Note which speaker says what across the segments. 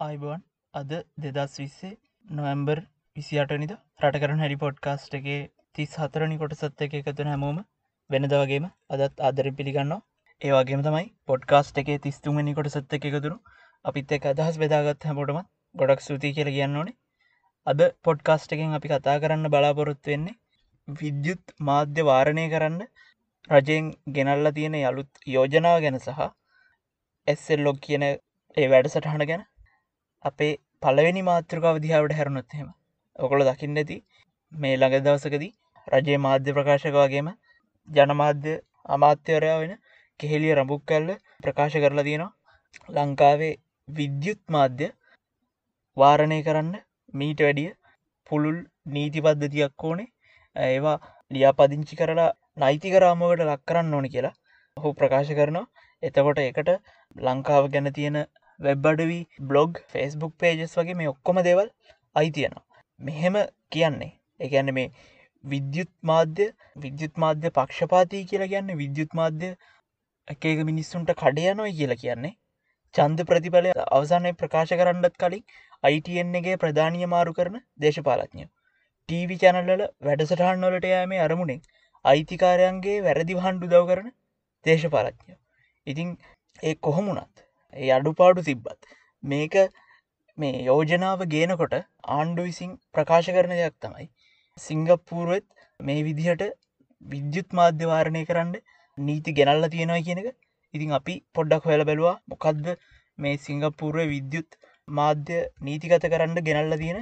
Speaker 1: අයිබෝන් අද දෙදස් විස්සේ නොවම්බර් විසිටනිද රට කරන හැරි පොඩ්කාස්ට් එකේ තිස් හතරනි කොටසත් එක එකතුන හැමෝම වෙනදවගේම අදත් ආදර පිළිගන්නවා. ඒවාගේම තමයි පොඩ්කාස්ට් එකේ තිස්තුමනි කොටසත් එක එකතුරු අපිත් එක අදහස් බෙදාගත් හැමෝටම ගොඩක් සූතියි කියල කියන්න ඕනේ. අද පොඩ්කාස්ට් එකෙන් අපි කතා කරන්න බලාපොරොත්තු වෙන්නේ විද්‍යුත් මාධ්‍ය වාරණය කරන්න රජයෙන් ගෙනල්ල තියෙන යළුත් යෝජනාව ගැන සහ එස්සෙල්ලොක් කියන ඒ වැඩ සටහන ගැන. අපේ පලවෙනි මාතෘකාව දිහාවට හැරුණොත්හෙම ඔකොළ දකින්න ඇති මේ ළඟ දවසකදී රජයේ මාධ්‍ය ප්‍රකාශක වගේම ජනමාධ්‍ය අමාත්‍යවරයා වෙන කෙහෙලිය රඹුක් කල්ල ප්‍රකාශ කරලා තියෙනවා. ලංකාවේ විද්‍යුත් මාධ්‍ය වාරණය කරන්න මීට වැඩිය පුළුල් නීති පද්ධතියක් ඕනේ. ඒවා ලියාපදිංචි කරලා නයිතිකරාමකට ලක් කරන්න ඕනි කියලා ඔහු ප්‍රකාශ කරනවා. එතකොට එකට ලංකාව ගැන තියෙන වෙබ්බඩවී බ්ලොග් ෆෙස්බුක් පේජස් වගේ මේ ඔක්කොම දෙවල් අයිතියනවා මෙහෙම කියන්නේ එකන්න මේ විද්‍යුත් මාධ්‍ය විද්‍යුත් මාධ්‍ය පක්ෂපාතිී කියලා කියන්න විද්‍යුත් මාධ්‍ය එකක මිනිස්සුන්ට කඩයනොයි කියලා කියන්නේ. චන්ද ප්‍රතිඵලය අවසානය ප්‍රකාශ කරන්නත් කලින් අයිටන්ගේ ප්‍රධානය මාරු කරන දේශපාලඥ ටීවි චැනල්ල වැඩසටහන් වලට යෑමේ අරමුණෙන් අයිතිකාරයන්ගේ වැරදි වහන්ඩු දව කරන දේශපාලඥ ඉතිං ඒ කොහොමුණත් ඒ අඩුපාඩු තිබ්බත්. මේක මේ යෝජනාව ගේනකොට ආණ්ඩු විසින් ප්‍රකාශ කරන දෙයක් තමයි. සිංගප්පූරුවත් මේ විදිහට විද්‍යුත් මාධ්‍යවාරණය කරන්න නීති ගෙනල්ල තියෙනවා කියනක ඉතින් අපි පොඩ්ඩක් හොයල බැලවා මොකක්ද මේ සිංගප්පූර්ුව විද්‍යුත් මාධ්‍ය නීතිගත කරන්න ගෙනල්ල තියෙන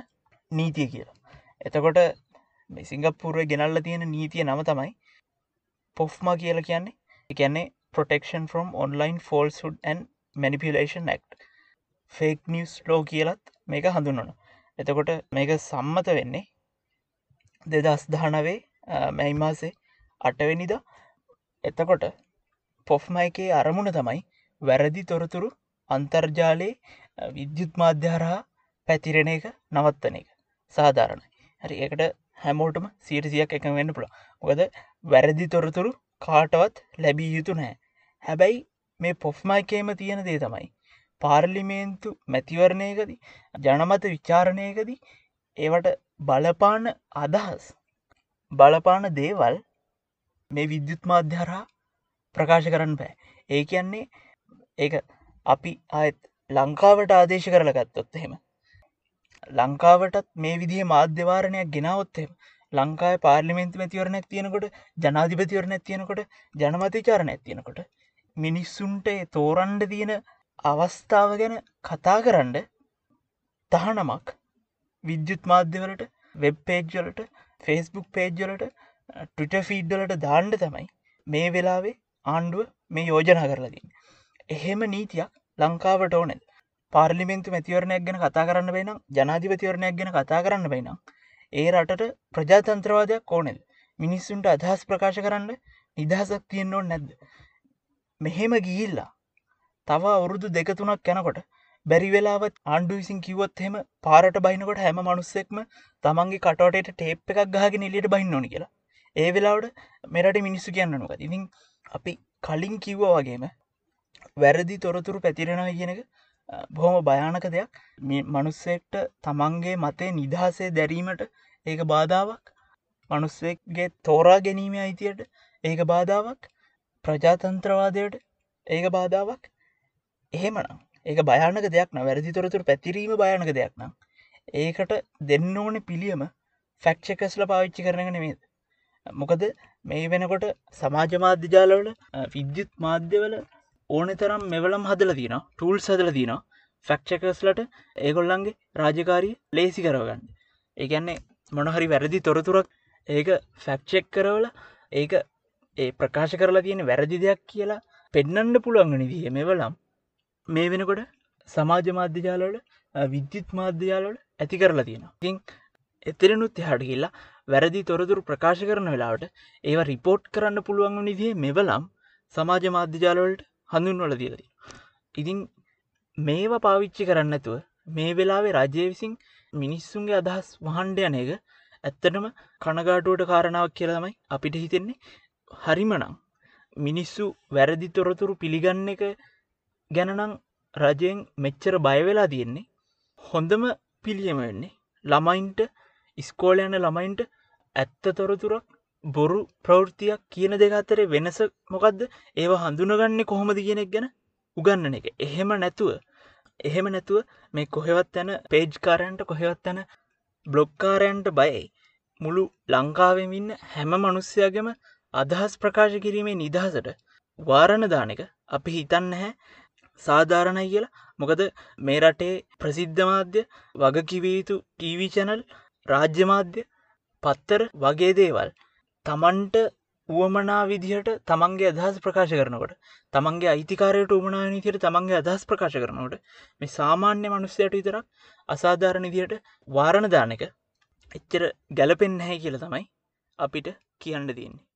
Speaker 1: නීතිය කියලා. එතකොට මේ සිංගප්පූර්ුව ගෙනල්ල තියෙන නීතිය නම තමයි පොෆ්මා කියලා කියන්නේ. එකන්නේ protection from online falsehood and manipulation act fake news law කියලත් මේක හඳුන්නන එතකොට මේක සම්මත වෙන්නේ දෙදස් දහනවේ මැයිමාසේ අටවෙනිද. එතකොට පොෆ්ම එකේ අරමුණ තමයි වැරදි තොරතුරු අන්තර්ජාලයේ විද්‍යුත් මාධ්‍යාරහා පැතිරෙන එක නවත්තන එක. සාධාරණයි. හරි එකට හැමෝටම සීරසියක් එක වෙන්න පුළ මොකද වැරදි තොරතුරු කාටවත් ලැබී යුතු නෑ හැබැයි මේ පොෆ්මයිකේම තියෙන දේ තමයි. පාර්ලිමේන්තු මැතිවරණයකදී ජනමත විචාරණයකදී ඒවට බලපාන අදහස් බලපාන දේවල් මේ විද්‍යුත් මාධ්‍යහරහා ප්‍රකාශ කරන්න බෑ ඒ කියන්නේ ඒ අපි අත් ලංකාවට ආදේශ කරලගත්තොත් එහෙම ලංකාවටත් මේ විදිහ මාධ්‍යවාරණයක් ගෙනවොත්හෙම ලංකායි පාර්ලිමෙන්තු මැතිවරණයක් තියෙනකොට ජනාධිපතිවරණයක් තියෙනකොට ජනමතිචාරණයක් තියෙනකොට මිනිස්සුන්ට තෝරන්ඩ තියෙන අවස්ථාව ගැන කතා කරන්න තහනමක් විද්‍යුත් මාධ්‍යවලට වෙබ් පේජ්වලට ෆෙස්බුක් පේජ්වලට ටවිට ෆීඩ්ඩලට දාණ්ඩ තමයි මේ වෙලාවේ ආණ්ඩුව මේ යෝජනා කරලදින් එහෙම නීතියක් ලංකාවට ඕනෙල් පාර්ලිමෙන්තු මැතිවරණයක් ගැන කතා කරන්න බයිනම් ජනාධිපතිවරණයක් ගැන කතා කරන්න බයිනම් ඒ රටට ප්‍රජාතන්ත්‍රවාදයක් ඕනෙල් මිනිස්සුන්ට අදහස් ප්‍රකාශ කරන්න නිදහසක් තියෙන්න්නෝ නැද්ද? මෙහෙම ගිහිල්ලා තව අවුරුදු දෙකතුනක් යැනකොට බැරි වෙලාවත් ආණ්ඩු විසින් කිවොත් හෙම පාරට බයිනකොට හැම මනුස්සෙක්ම තමන්ගේ කටවටට ටේප් එකක් ගහගෙන එලියට බහින්න ඕනි කියලා. ඒ වෙලාවට මෙරට මිනිස්සු කියන්නනුක ඉතින් අපි කලින් කිව්ව වගේම වැරදි තොරතුරු පැතිරෙනවා කියනක බොහොම භයානක දෙයක්. මනුස්සෙක්ට තමන්ගේ මතේ නිදහසේ දැරීමට ඒක බාධාවක්. මනුස්සෙක්ගේ තෝරා ගැනීම අයිතියට ඒක බාධාවක්. ප්‍රජාතන්ත්‍රවාදයට ඒක බාධාවක්? එහෙමනම්. ඒක භයානක දෙයක් න වැරදි තොරතුර පැතිරීම භයනක දෙයක් නම්. ඒකට දෙන්න ඕන පිළියම ෆැක්ෂකස්ල පාවිච්චි කරන නෙමේද මොකද මේ වෙනකොට සමාජ මාධ්‍යජාලවල විද්‍යුත් මාධ්‍යවල ඕන තරම් මෙවලම් හදල තින ටූල් සදල තින ෆැක්ෂකස්ලට ඒගොල්ලන්ගේ රාජකාරී ලේසි කරවගන්න. ඒගැන්නේ මොනහරි වැරදි තොරතුරක් ඒක ෆැක්්චෙක් කරවල ඒක ඒ ප්‍රකාශ කරලා තියෙන වැරදි දෙයක් කියලා පෙන්නන්න පුළුවන් නිදිහ මෙවලම්. මේ වෙනකොට සමාජ මාධ්‍යජාලවල විද්‍යුත් මාධ්‍යයාලවල ඇති කරලා තියෙනවා. ඉතින් එතරනුත් හට කියලා වැරදි තොරතුරු ප්‍රකාශ කරන වෙලාවට ඒවා රිපෝට් කරන්න පුළුවන් නිදිේ මෙවලම් සමාජ මාධ්‍යජාලවලට හඳුන්වල දීලදී. ඉතින් මේවා පාවිච්චි කරන්නතුව මේ වෙලාවේ රජය විසින් මිනිස්සුන්ගේ අදහස් වහන්ඩයන එක ඇත්තටම කනගාටුවට කාරණාවක් කියලාමයි අපිට හිතෙන්නේ. හරිමනං මිනිස්සු වැරදි තොරතුරු පිළිගන්න එක ගැනනං රජයෙන් මෙච්චර බයවෙලා තියෙන්නේ. හොඳම පිළියම වෙන්නේ ළමයින්ට ඉස්කෝල යන ළමයින්ට ඇත්ත තොරතුරක් බොරු ප්‍රවෘතියක් කියන දෙක අතරේ වෙනස මොකක්ද ඒවා හඳුනගන්නේ කොහොමද කියනෙක් ගැන උගන්නන එක. එහෙම නැතුව එහෙම නැතුව මේ කොහෙවත් යන පේජ්කාරයන්ට කොහෙවත් යන බ්ලොග්කාරයන්ට බයයි. මුළු ලංකාවෙමින්න හැම මනුස්්‍යයාගම අදහස් ප්‍රකාශ කිරීමේ නිදහසට වාරණ දානක අපි හිතන්න හැ සාධාරණයි කියලා. මොකද මේ රටේ ප්‍රසිද්ධමාධ්‍ය වගකිවයුතු ටීවී චැනල් රාජ්‍යමාධ්‍ය පත්තර වගේ දේවල් තමන්ට වුවමනා විදිහට තමන්ගේ අදහස් ප්‍රකාශ කරනකොට තමන්ගේ අයිතිකාරයට උමනා නිතියට තමන්ගේ අදහස් ප්‍රකාශ කරනකොට මේ සාමාන්‍ය මනුස්සයට විතරක් අසාධාරණ විදියට වාරණ දානක එච්චර ගැලපෙන් නැහැ කියල තමයි අපිට කියන්න දන්නේ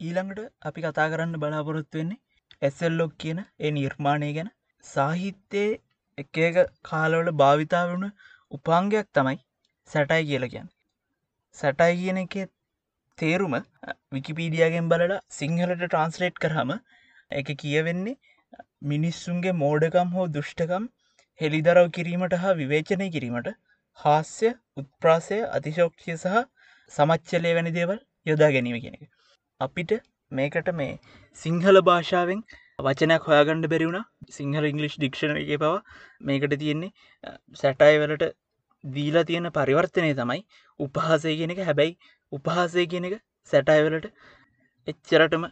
Speaker 1: ඊළඟට අපි කතා කරන්න බලාපොරොත්තු වෙන්නේ ඇසල්ලොක් කියන ඒ නිර්මාණය ගැන. සාහිත්‍යයේ එක එක කාලවල භාවිතා වුණ උපාංගයක් තමයි සැටයි කියල කියන්න. සැටයි කියන එක තේරුම විකිපීඩියගෙන් බලලා සිංහලට ට්‍රන්ස්ලේට් කරහම එක කියවෙන්නේ මිනිස්සුන්ගේ මෝඩකම් හෝ දුෘෂ්ටකම් හෙළිදරව් කිරීමට හා විවේචනය කිරීමට හාස්‍ය උත්ප්‍රාසය අතිශෝක්ෂය සහ සමච්චලය වැනි දේවල් යොදා ගැනීම කෙනෙක අපිට මේකට මේ සිංහල භාෂාවෙන් වචනයක් හොයාගණ්ඩ බැරිවුණ සිංහල ඉංගලිෂ් ඩික්ෂණ එක පවා මේකට තියෙන්නේ සැටයි වලට දීලා තියෙන පරිවර්තනය තමයි උපහාසය කියන එක. හැබැයි උපහාසය කියන එක සැටයිවලට එච්චරටම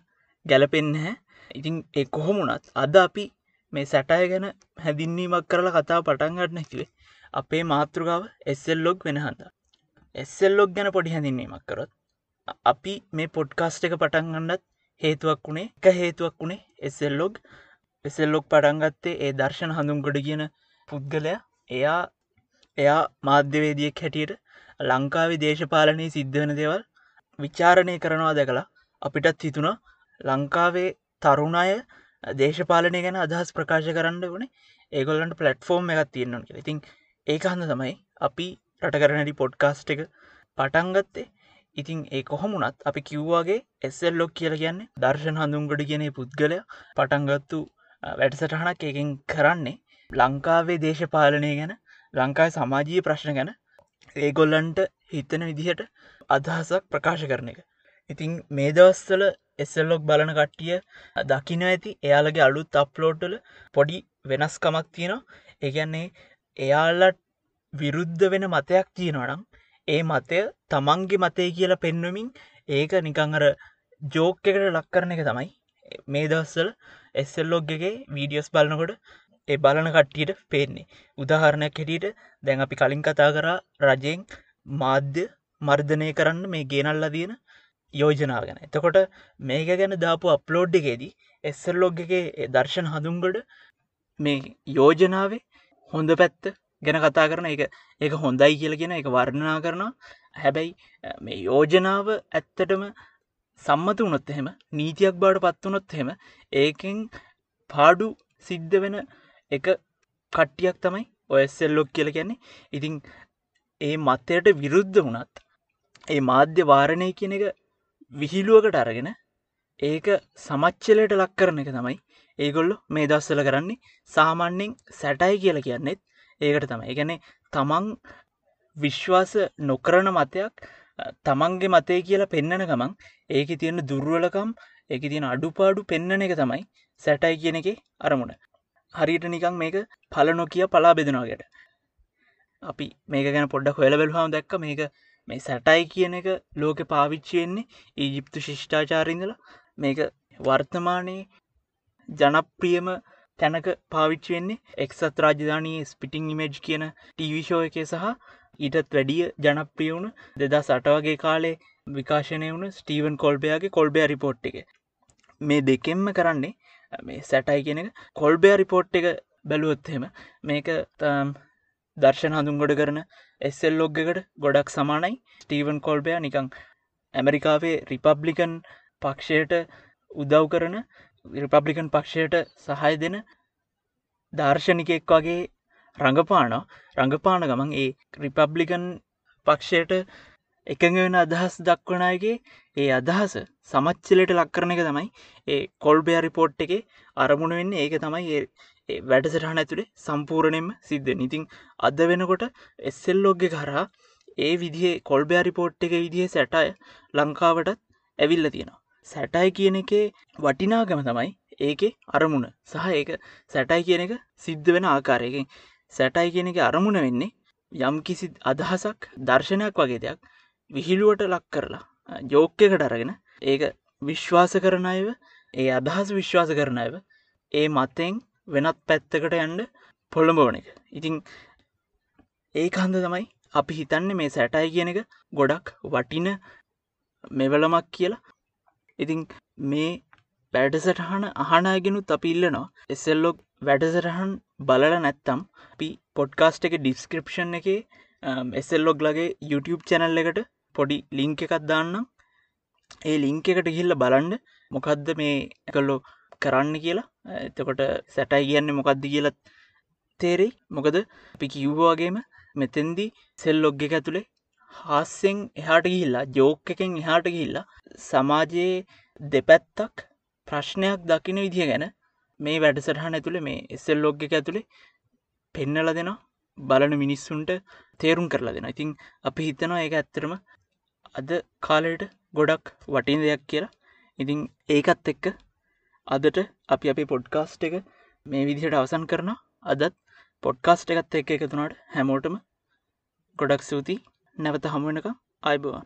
Speaker 1: ගැලපෙන්න හැ ඉතින් එ කොහොමුණත් අද අපි මේ සැටය ගැන හැදින්නීමක් කරලා කතාව පටන්ගට නැතිවේ අපේ මාතෘකාව එස්සෙල්ලොක් වෙන හන්ද. එස්සෙල්ලොක් ගැන පොඩි හැඳින්නීමක් කරොත් අපි මේ පොඩ්කාස්ට එක පටන්ගන්නත් හේතුවක් වුණේ එක හේතුවක් වුණේ එසෙල්ලොග් එසෙල්ලොක් පටන්ගත්තේ ඒ දර්ශන හඳුන්ගොඩ කියන පුද්ගලයා. එයා එයා මාධ්‍යවේදියක් හැටියට ලංකාවේ දේශපාලනය සිද්ධ වෙන දේවල් විචාරණය කරනවා දැකලා අපිටත් හිතුණා ලංකාවේ තරුණය දේශපාලනය ගැන අදහස් ප්‍රකාශ කරන්න වනේ ඒගොල්ලන්ට පලට්ෆෝර්ම් එකත් තියෙන්නවා කියලා. ඉතින් ඒක හන්ද තමයි අපි රට කරනඩි පොඩ්කාස්ට් එක පටන්ගත්තේ ඉතින් ඒ කොහොමුණත් අපි කිව්වාගේ එස්සෙල්ලොක් කියල කියන්නේ දර්ශන හඳුන්ගඩ කියන පුද්ගලය පටන්ගත්තු වැඩසටහනක් එකින් කරන්නේ ලංකාවේ දේශපාලනය ගැන ලංකායි සමාජී ප්‍රශ්න ගැන. ඒගොල්ලන්ට හිතන විදිහට අදහසක් ප්‍රකාශ කරන එක. ඉතින් මේ දවස්වල එස්සල්ලොක් බලන කට්ටිය දකින ඇති එයාලගේ අලුත් අප්ලෝට්ටල පොඩි වෙනස්කමක් තියෙනවා. ඒගැන්නේ එයාලට විරුද්ධ වෙන මතයක් තියෙනවනම් ඒ මතය තමන්ගේ මතය කියලා පෙන්වමින් ඒක නිකං අර ජෝක එකට ලක් කරන එක තමයි. මේ දවස්සල එස්සල්ලොග්ගේ වීඩියෝස් බලනකොට ඒ බලන කට්ටියට පේන්නේ. උදාහරණයක් හැටියට දැන් අපි කලින් කතා කරා රජයෙන් මාධ්‍ය මර්ධනය කරන්න මේ ගේනල්ලා තියෙන යෝජනාව ගැන. එතකොට මේක ගැන දාපු අප්ලෝඩ් එකේදී එස්සල්ලොග්ගේ දර්ශන හඳුන්ගොඩ මේ යෝජනාවේ හොඳ පැත්ත ගැන කතා කරන එක ඒක හොඳයි කියලගෙන එක වර්ණනා කරනවා. හැබැයි මේ යෝජනාව ඇත්තටම සම්මත වනොත් එහෙම නීතියක් බාට පත්වනොත් එහෙම ඒකෙන් පාඩු සිද්ධ වෙන එක කට්ටියක් තමයි ඔයස්සෙල්ලොක් කියල කියන්නේ. ඉතිං ඒ මත්තයට විරුද්ධ වනත් ඒ මාධ්‍ය වාරණය කියන එක විහිලුවකට අරගෙන ඒක සමච්චලයට ලක් කරන එක තමයි ඒගොල්ලො මේ දස්සල කරන්නේ. සාමාන්‍යෙන් සැටයි කියල කියන්නෙත් ඒකට තම එකැනෙ තමන් විශ්වාස නොකරන මතයක් තමන්ගේ මතය කියලා පෙන්නන ගමන් ඒක තියෙන දුර්ුවලකම් එක තියෙන අඩුපාඩු පෙන්නන එක තමයි සැටයි කියන එක අරමුණ. හරිට නිකං මේක පල නොකිය පලා බෙදෙනවාගට අපි මේක ගැන පොඩ්ඩක් හොලබෙල්හම දැක්ක මේක මේ සැටයි කියන එක ලෝක පාවිච්චයෙන්නේ ඊජිප්තු ශිෂ්ඨාචාරිඳල මේක වර්තමානයේ ජනප්‍රියම තැනක පාවිච්චි වෙන්නේ එක්සත් රාජධානයේ ස්පිටිං ඉමේජ් කියන ටීවිශෝ එක සහ ඊටත් වැඩිය ජනප්‍රියවුණු දෙදා සටවගේ කාලේ විකාශනය වුණු ස්ටීවන් කොල්බයාගේ කොල්බය රිපෝට් එක. මේ දෙකෙන්ම කරන්නේ මේ සැටයි කියෙන කොල්බය රිපෝට් එක බැලුවොත්හෙම මේක දර්ශන හඳුන්ගොඩ කරන එස්සෙල් ලොග්ගකට ගොඩක් සමානයි. ස්ටීවන් කොල්බයා නිකං ඇමරිකාවේ රිපබ්ලිකන් පක්ෂයට උදව් කරන රිපබ්ලිකන් පක්ෂයට සහය දෙන දර්ශනිකෙක් වගේ රඟපාන රඟපාන ගමන් ඒ රිපබ්ලිකන් පක්ෂයට එකඟ වෙන අදහස් දක්වනයගේ ඒ අදහස සමච්චලට ලක් කරන එක තමයි ඒ කොල්බයා රිපෝට් එක අරමුණ වෙන්න ඒක තමයි වැඩසටහන ඇතුළේ සම්පූර්ණයෙන්ම සිද්ධ ඉතින් අද වෙනකොට එස්සෙල්ලෝග්ගෙ කරා ඒ විදිහ කොල්බයා රිපෝට් එක විදිහ සැටය ලංකාවටත් ඇවිල්ල තියෙනවා. සැටයි කියන එකේ වටිනාගම තමයි ඒකේ අරමුණ. සහ ඒක සැටයි කියන එක සිද්ධ වෙන ආකාරයකින්. සැටයි කියන එක අරමුණ වෙන්නේ යම් කිසි අදහසක් දර්ශනයක් වගේ දෙයක් විහිළුවට ලක් කරලා ජෝක්්‍යකට අරගෙන ඒක විශ්වාස කරන අයව ඒ අදහස් විශ්වාස කරන අයව ඒ මත්තෙන් වෙනත් පැත්තකට යන්ඩ පොළඹෝන එක. ඉතිං ඒ කන්ද තමයි අපි හිතන්න මේ සැටයි කියන එක ගොඩක් වටින මෙවලමක් කියලා ඉතිං මේ වැඩසටහන අහනාගෙනුත් අපි ඉල්ලනවා එසෙල්ලොක් වැඩසටහන් බලල නැත්තම් අපි පොඩ්කාස්ට් එක ඩිස්ක්‍රපෂන් එක එසෙල්ලොග් ලගේ YouTube චැනල් එකට පොඩි ලිංක එකත් දාන්නම්. ඒ ලිංක එකට ගිල්ල බලන්ඩ මොකක්ද මේ කල්ලෝ කරන්න කියලා. එතකොට සැටයි කියන්න මොකක්ද කියලත් තේරෙයි. මොකද අපි කිව්වාගේම මෙතෙන්දි සෙල්ලොග්ග එක ඇතුළේ හාස්සෙන් එහාට ගිහිල්ලා ජෝක එකෙන් එහාට ගිහිල්ලා සමාජයේ දෙපැත්තක් ප්‍රශ්නයක් දකින විදිහ ගැන මේ වැඩසටහන ඇතුළේ මේ එස්සෙල් ලොග් එක ඇතුළේ පෙන්නල දෙෙනවා බලන මිනිස්සුන්ට තේරුම් කරලා දෙෙන ඉතින් අපි හිතනවා ඒක ඇත්තරම අද කාලයට ගොඩක් වටින් දෙයක් කියලා. ඉතින් ඒකත් එක්ක අදට අපි අපි පොඩ්කාස්ට් එක මේ විදිහට අවසන් කරන අදත් පොඩ්කාස්ට් එකත් එක්ක එකතුනාට හැමෝටම ගොඩක් සූති නැවත හමුවනක අයිබවා